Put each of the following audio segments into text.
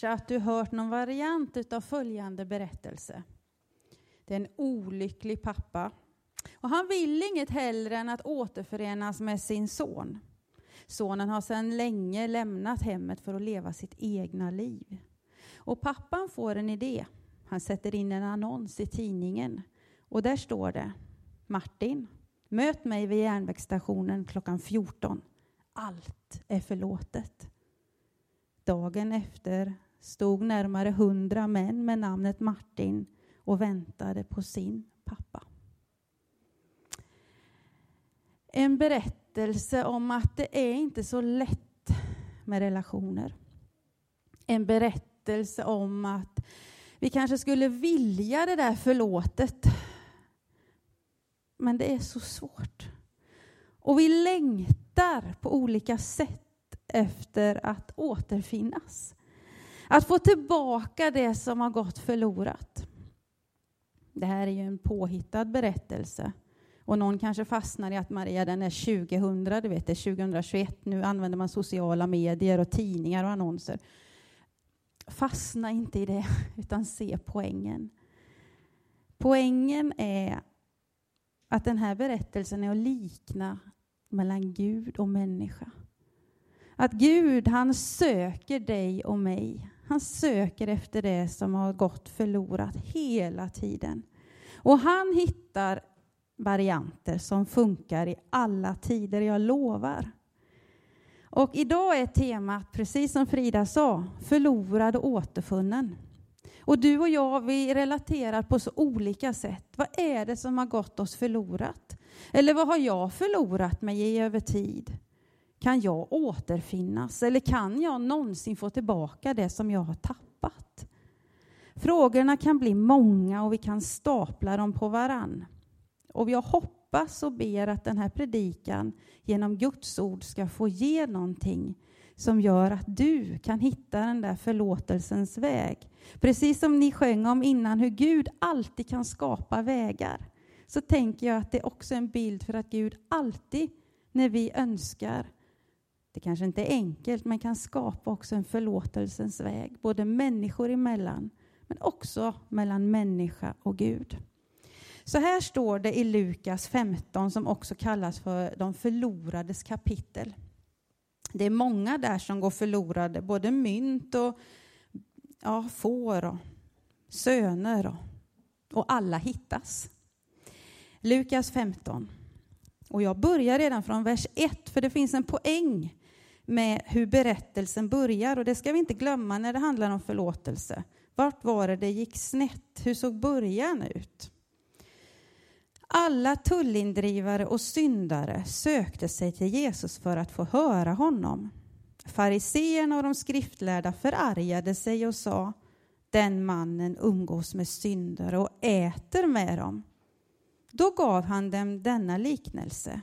kanske att du hört någon variant av följande berättelse. Det är en olycklig pappa. Och han vill inget hellre än att återförenas med sin son. Sonen har sedan länge lämnat hemmet för att leva sitt egna liv. Och pappan får en idé. Han sätter in en annons i tidningen. Och där står det Martin, möt mig vid järnvägsstationen klockan 14. Allt är förlåtet. Dagen efter stod närmare hundra män med namnet Martin och väntade på sin pappa. En berättelse om att det är inte så lätt med relationer. En berättelse om att vi kanske skulle vilja det där förlåtet. Men det är så svårt. Och vi längtar på olika sätt efter att återfinnas. Att få tillbaka det som har gått förlorat. Det här är ju en påhittad berättelse. Och någon kanske fastnar i att Maria den är 2000, du vet det är 2021, nu använder man sociala medier och tidningar och annonser. Fastna inte i det, utan se poängen. Poängen är att den här berättelsen är att likna mellan Gud och människa. Att Gud, han söker dig och mig. Han söker efter det som har gått förlorat hela tiden. Och han hittar varianter som funkar i alla tider, jag lovar. Och idag är temat, precis som Frida sa, förlorad och återfunnen. Och du och jag, vi relaterar på så olika sätt. Vad är det som har gått oss förlorat? Eller vad har jag förlorat mig i över tid? Kan jag återfinnas? Eller kan jag någonsin få tillbaka det som jag har tappat? Frågorna kan bli många och vi kan stapla dem på varann. Och jag hoppas och ber att den här predikan genom Guds ord ska få ge någonting som gör att du kan hitta den där förlåtelsens väg. Precis som ni sjöng om innan hur Gud alltid kan skapa vägar så tänker jag att det är också en bild för att Gud alltid när vi önskar det kanske inte är enkelt, men kan skapa också en förlåtelsens väg, både människor emellan, men också mellan människa och Gud. Så här står det i Lukas 15, som också kallas för de förlorades kapitel. Det är många där som går förlorade, både mynt och ja, får och söner och, och alla hittas. Lukas 15. Och jag börjar redan från vers 1, för det finns en poäng med hur berättelsen börjar. Och det ska vi inte glömma när det handlar om förlåtelse. Vart var det det gick snett? Hur såg början ut? Alla tullindrivare och syndare sökte sig till Jesus för att få höra honom. Fariseerna och de skriftlärda förargade sig och sa den mannen umgås med syndare och äter med dem. Då gav han dem denna liknelse.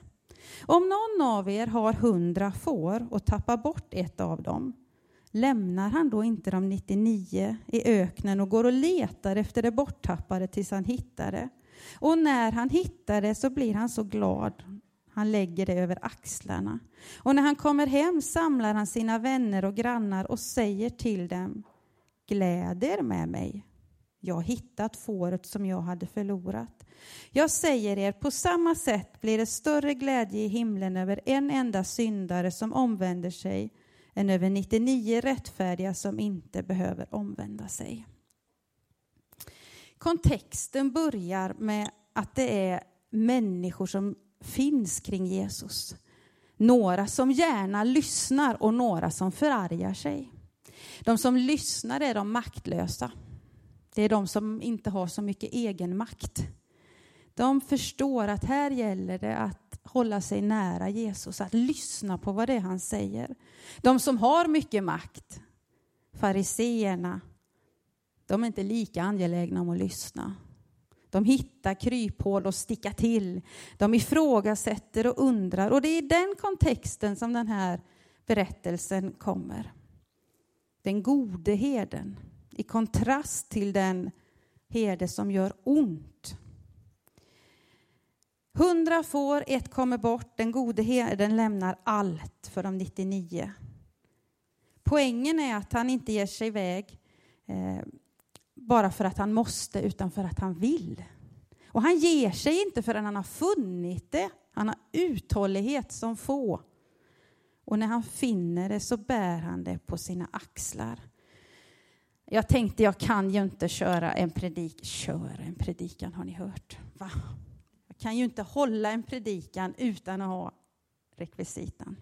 Om någon av er har hundra får och tappar bort ett av dem, lämnar han då inte de 99 i öknen och går och letar efter det borttappade tills han hittar det? Och när han hittar det så blir han så glad. Han lägger det över axlarna. Och när han kommer hem samlar han sina vänner och grannar och säger till dem Gläd er med mig. Jag hittat fåret som jag hade förlorat. Jag säger er, på samma sätt blir det större glädje i himlen över en enda syndare som omvänder sig än över 99 rättfärdiga som inte behöver omvända sig. Kontexten börjar med att det är människor som finns kring Jesus. Några som gärna lyssnar och några som förargar sig. De som lyssnar är de maktlösa. Det är de som inte har så mycket egenmakt. De förstår att här gäller det att hålla sig nära Jesus, att lyssna på vad det är han säger. De som har mycket makt, fariseerna, de är inte lika angelägna om att lyssna. De hittar kryphål och sticka till. De ifrågasätter och undrar. Och det är i den kontexten som den här berättelsen kommer. Den gode herden i kontrast till den herde som gör ont. Hundra får, ett kommer bort, den gode herden lämnar allt för de 99. Poängen är att han inte ger sig iväg eh, bara för att han måste, utan för att han vill. Och han ger sig inte förrän han har funnit det. Han har uthållighet som få. Och när han finner det så bär han det på sina axlar. Jag tänkte, jag kan ju inte köra en predik. Köra en predikan, har ni hört? Va? Jag kan ju inte hålla en predikan utan att ha rekvisitan.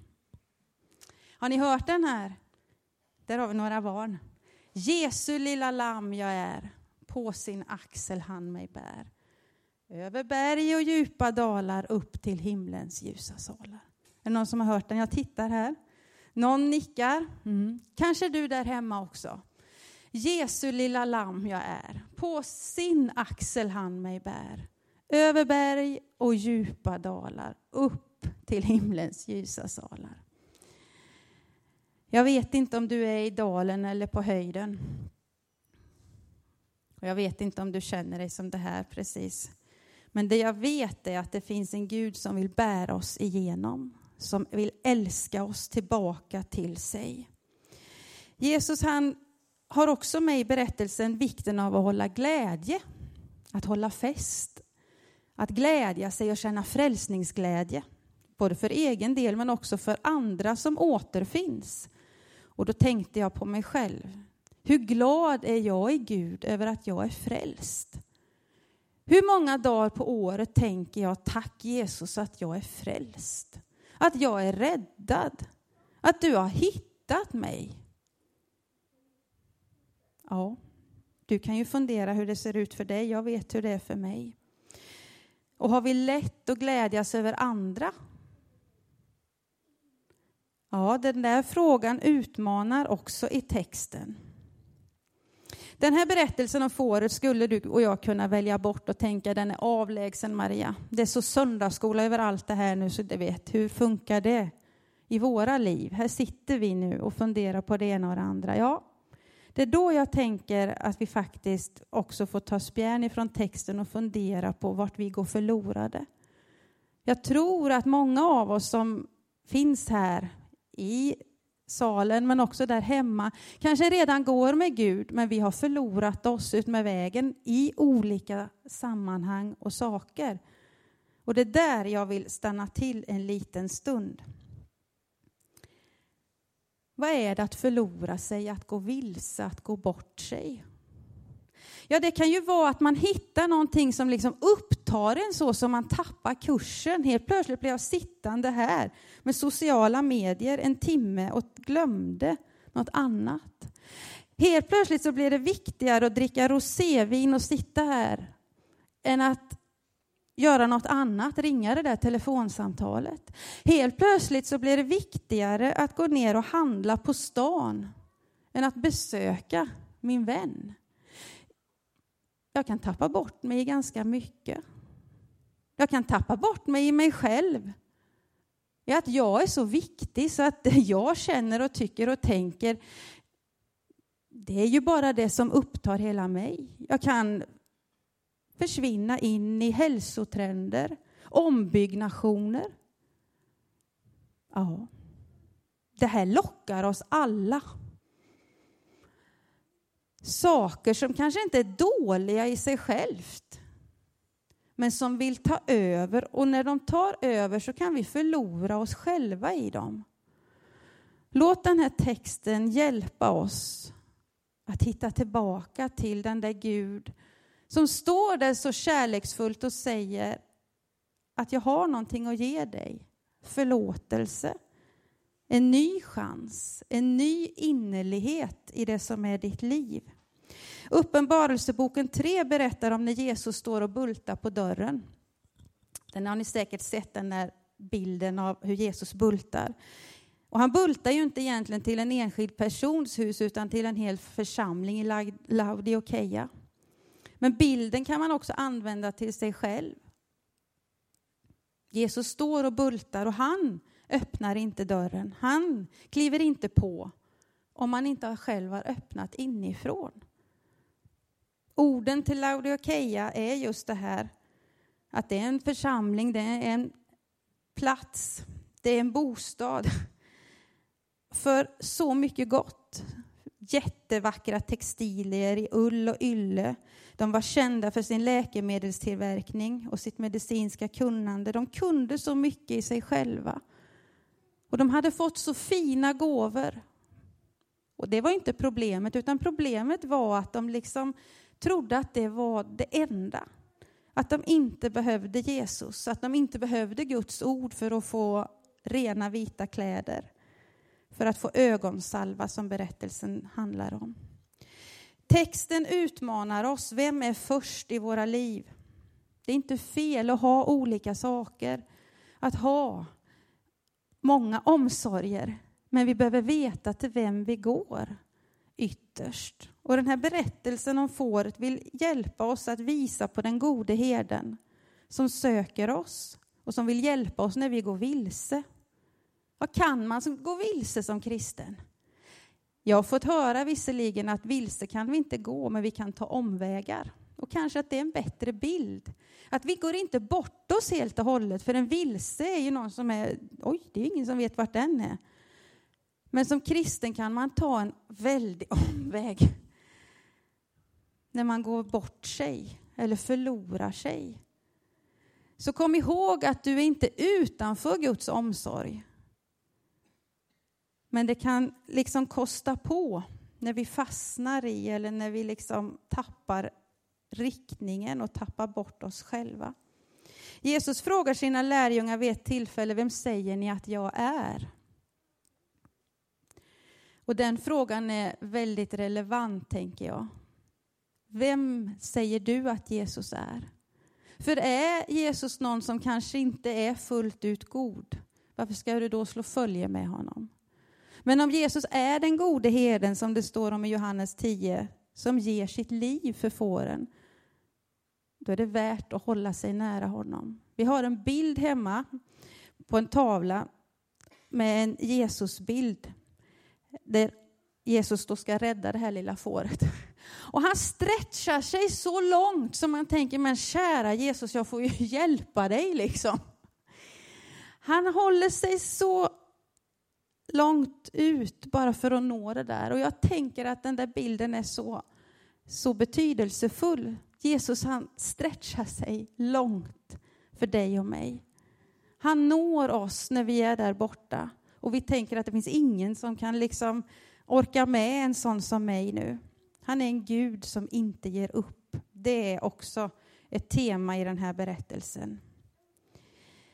Har ni hört den här? Där har vi några barn. Jesu lilla lamm jag är, på sin axel han mig bär. Över berg och djupa dalar upp till himlens ljusa salar. Är det någon som har hört den? Jag tittar här. Någon nickar. Mm. Kanske du där hemma också. Jesu lilla lamm jag är, på sin axel han mig bär. Över berg och djupa dalar, upp till himlens ljusa salar. Jag vet inte om du är i dalen eller på höjden. Och jag vet inte om du känner dig som det här precis. Men det jag vet är att det finns en Gud som vill bära oss igenom, som vill älska oss tillbaka till sig. Jesus han har också med i berättelsen vikten av att hålla glädje, att hålla fest, att glädja sig och känna frälsningsglädje, både för egen del men också för andra som återfinns. Och då tänkte jag på mig själv. Hur glad är jag i Gud över att jag är frälst? Hur många dagar på året tänker jag tack Jesus att jag är frälst? Att jag är räddad? Att du har hittat mig? Ja, du kan ju fundera hur det ser ut för dig. Jag vet hur det är för mig. Och har vi lätt att glädjas över andra? Ja, den där frågan utmanar också i texten. Den här berättelsen om fåret skulle du och jag kunna välja bort och tänka den är avlägsen Maria. Det är så söndagsskola över allt det här nu så du vet, hur funkar det i våra liv? Här sitter vi nu och funderar på det ena och det andra. Ja, det är då jag tänker att vi faktiskt också får ta spjärn ifrån texten och fundera på vart vi går förlorade. Jag tror att många av oss som finns här i salen men också där hemma kanske redan går med Gud men vi har förlorat oss ut med vägen i olika sammanhang och saker. Och det är där jag vill stanna till en liten stund. Vad är det att förlora sig, att gå vilse, att gå bort sig? Ja, det kan ju vara att man hittar någonting som liksom upptar en så som man tappar kursen. Helt plötsligt blev jag sittande här med sociala medier en timme och glömde något annat. Helt plötsligt så blir det viktigare att dricka rosévin och sitta här än att göra något annat, ringa det där telefonsamtalet. Helt plötsligt så blir det viktigare att gå ner och handla på stan än att besöka min vän. Jag kan tappa bort mig i ganska mycket. Jag kan tappa bort mig i mig själv. I att jag är så viktig så att det jag känner och tycker och tänker det är ju bara det som upptar hela mig. Jag kan försvinna in i hälsotrender, ombyggnationer. Ja, det här lockar oss alla. Saker som kanske inte är dåliga i sig självt, men som vill ta över. Och när de tar över så kan vi förlora oss själva i dem. Låt den här texten hjälpa oss att hitta tillbaka till den där Gud som står där så kärleksfullt och säger att jag har någonting att ge dig. Förlåtelse, en ny chans, en ny innerlighet i det som är ditt liv. Uppenbarelseboken 3 berättar om när Jesus står och bultar på dörren. Den har ni säkert sett, den där bilden av hur Jesus bultar. Och han bultar ju inte egentligen till en enskild persons hus utan till en hel församling i Laodikeia. Men bilden kan man också använda till sig själv. Jesus står och bultar och han öppnar inte dörren. Han kliver inte på om man inte själv har öppnat inifrån. Orden till Laodikeia är just det här att det är en församling, det är en plats, det är en bostad. för så mycket gott. Jättevackra textilier i ull och ylle. De var kända för sin läkemedelstillverkning och sitt medicinska kunnande. De kunde så mycket i sig själva. Och de hade fått så fina gåvor. Och det var inte problemet, utan problemet var att de liksom trodde att det var det enda. Att de inte behövde Jesus, att de inte behövde Guds ord för att få rena vita kläder, för att få ögonsalva som berättelsen handlar om. Texten utmanar oss. Vem är först i våra liv? Det är inte fel att ha olika saker, att ha många omsorger, men vi behöver veta till vem vi går ytterst. Och den här berättelsen om fåret vill hjälpa oss att visa på den gode herden som söker oss och som vill hjälpa oss när vi går vilse. Vad kan man gå vilse som kristen? Jag har fått höra visserligen att vilse kan vi inte gå, men vi kan ta omvägar. Och kanske att det är en bättre bild. Att vi går inte bort oss helt och hållet, för en vilse är ju någon som är, oj, det är ingen som vet vart den är. Men som kristen kan man ta en väldig omväg när man går bort sig eller förlorar sig. Så kom ihåg att du är inte utanför Guds omsorg. Men det kan liksom kosta på när vi fastnar i eller när vi liksom tappar riktningen och tappar bort oss själva. Jesus frågar sina lärjungar vid ett tillfälle, vem säger ni att jag är? Och den frågan är väldigt relevant, tänker jag. Vem säger du att Jesus är? För är Jesus någon som kanske inte är fullt ut god, varför ska du då slå följe med honom? Men om Jesus är den gode herden, som det står om i Johannes 10, som ger sitt liv för fåren, då är det värt att hålla sig nära honom. Vi har en bild hemma på en tavla med en Jesusbild där Jesus då ska rädda det här lilla fåret. Och han stretchar sig så långt som man tänker, men kära Jesus, jag får ju hjälpa dig liksom. Han håller sig så långt ut bara för att nå det där. Och jag tänker att den där bilden är så, så betydelsefull. Jesus han stretchar sig långt för dig och mig. Han når oss när vi är där borta. Och vi tänker att det finns ingen som kan liksom orka med en sån som mig nu. Han är en Gud som inte ger upp. Det är också ett tema i den här berättelsen.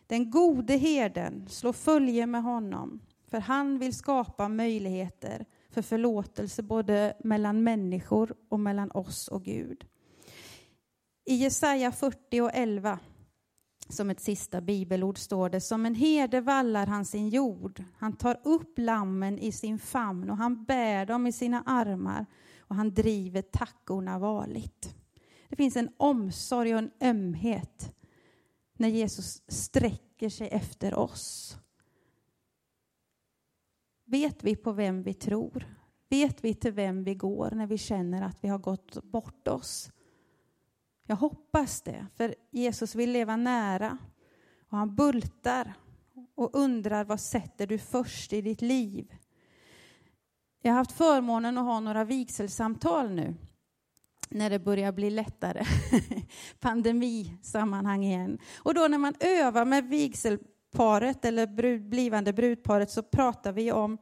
Den gode herden slår följe med honom, för han vill skapa möjligheter för förlåtelse både mellan människor och mellan oss och Gud. I Jesaja 40 och 11 som ett sista bibelord står det, som en herde vallar han sin jord. Han tar upp lammen i sin famn och han bär dem i sina armar och han driver tackorna varligt. Det finns en omsorg och en ömhet när Jesus sträcker sig efter oss. Vet vi på vem vi tror? Vet vi till vem vi går när vi känner att vi har gått bort oss? Jag hoppas det, för Jesus vill leva nära och han bultar och undrar vad sätter du först i ditt liv? Jag har haft förmånen att ha några vigselsamtal nu när det börjar bli lättare. Pandemisammanhang igen. Och då när man övar med vigsel brudparet eller brud, blivande brudparet så pratar vi om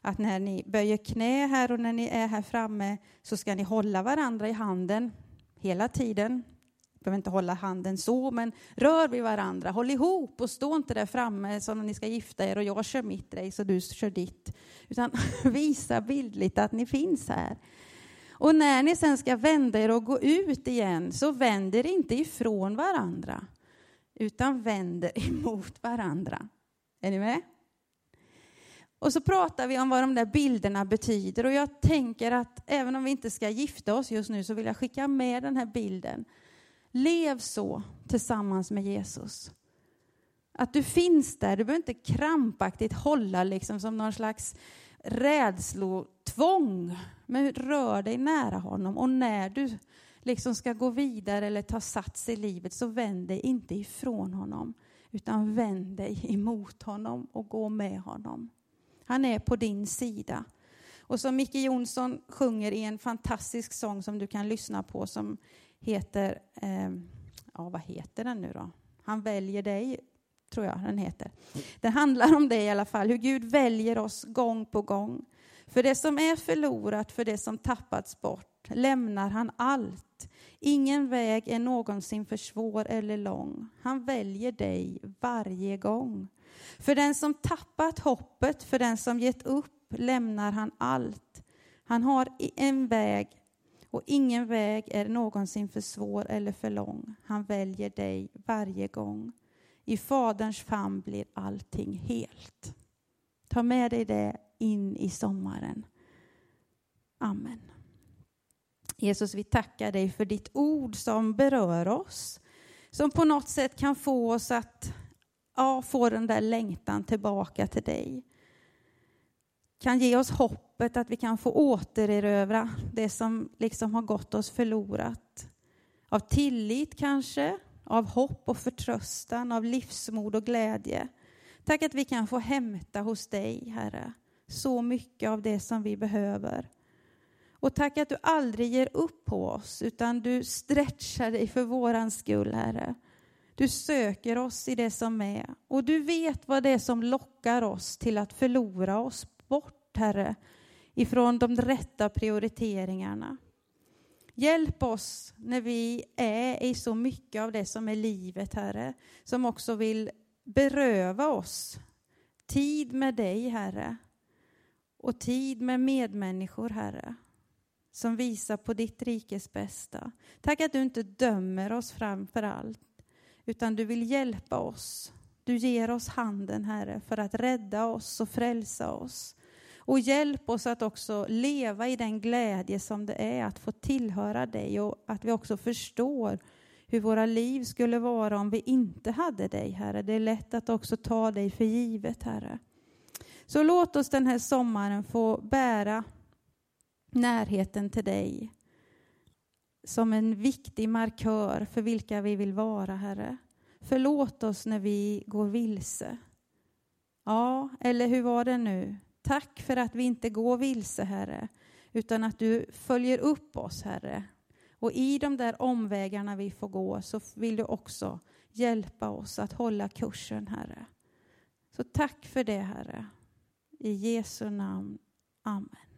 att när ni böjer knä här och när ni är här framme så ska ni hålla varandra i handen hela tiden. Ni behöver inte hålla handen så, men rör vid varandra. Håll ihop och stå inte där framme som om ni ska gifta er och jag kör mitt race och du kör ditt. Utan visa bildligt att ni finns här. Och när ni sen ska vända er och gå ut igen så vänd er inte ifrån varandra utan vänder emot varandra. Är ni med? Och så pratar vi om vad de där bilderna betyder och jag tänker att även om vi inte ska gifta oss just nu så vill jag skicka med den här bilden. Lev så tillsammans med Jesus. Att du finns där, du behöver inte krampaktigt hålla liksom som någon slags rädslotvång. Men rör dig nära honom och när du liksom ska gå vidare eller ta sats i livet så vänd dig inte ifrån honom utan vänd dig emot honom och gå med honom. Han är på din sida. Och som Micke Jonsson sjunger i en fantastisk sång som du kan lyssna på som heter, eh, ja vad heter den nu då? Han väljer dig, tror jag den heter. Det handlar om det i alla fall, hur Gud väljer oss gång på gång. För det som är förlorat, för det som tappats bort bort, lämnar han allt. Ingen väg är någonsin för svår eller lång. Han väljer dig varje gång. För den som tappat hoppet, för den som gett upp, lämnar han allt. Han har en väg och ingen väg är någonsin för svår eller för lång. Han väljer dig varje gång. I Faderns famn blir allting helt. Ta med dig det in i sommaren. Amen. Jesus, vi tackar dig för ditt ord som berör oss, som på något sätt kan få oss att ja, få den där längtan tillbaka till dig. Kan ge oss hoppet att vi kan få återerövra det som liksom har gått oss förlorat. Av tillit kanske, av hopp och förtröstan, av livsmod och glädje. Tack att vi kan få hämta hos dig, Herre, så mycket av det som vi behöver. Och tack att du aldrig ger upp på oss, utan du stretchar dig för våran skull, Herre. Du söker oss i det som är och du vet vad det är som lockar oss till att förlora oss bort, Herre, ifrån de rätta prioriteringarna. Hjälp oss när vi är i så mycket av det som är livet, Herre, som också vill beröva oss tid med dig, Herre, och tid med medmänniskor, Herre, som visar på ditt rikes bästa. Tack att du inte dömer oss framför allt, utan du vill hjälpa oss. Du ger oss handen, Herre, för att rädda oss och frälsa oss. Och hjälp oss att också leva i den glädje som det är att få tillhöra dig och att vi också förstår hur våra liv skulle vara om vi inte hade dig, Herre. Det är lätt att också ta dig för givet, Herre. Så låt oss den här sommaren få bära närheten till dig som en viktig markör för vilka vi vill vara, Herre. Förlåt oss när vi går vilse. Ja, eller hur var det nu? Tack för att vi inte går vilse, Herre, utan att du följer upp oss, Herre. Och i de där omvägarna vi får gå så vill du också hjälpa oss att hålla kursen, Herre. Så tack för det, Herre. I Jesu namn. Amen.